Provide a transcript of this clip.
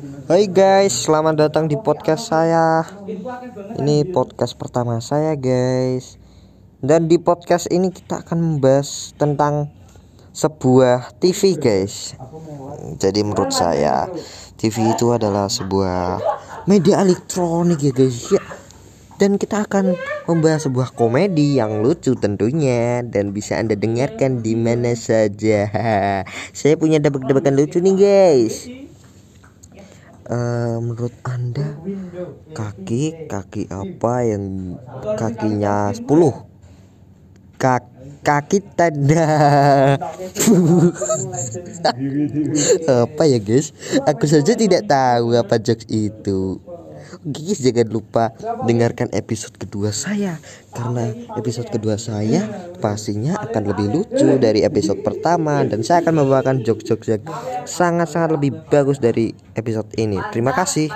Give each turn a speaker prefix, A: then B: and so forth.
A: Hai guys, selamat datang di podcast saya. Ini podcast pertama saya, guys. Dan di podcast ini kita akan membahas tentang sebuah TV, guys. Jadi menurut saya, TV itu adalah sebuah media elektronik ya, guys. Ya. Dan kita akan membahas sebuah komedi yang lucu tentunya dan bisa Anda dengarkan di mana saja. Saya punya debak-debakan lucu nih, guys uh, menurut anda kaki kaki apa yang kakinya 10 Kak, kaki tanda apa ya guys? Aku saja tidak tahu apa jokes itu Guys jangan lupa dengarkan episode kedua saya. Karena episode kedua saya pastinya akan lebih lucu dari episode pertama. Dan saya akan membawakan jokes-jokes yang sangat-sangat lebih bagus dari episode ini. Terima kasih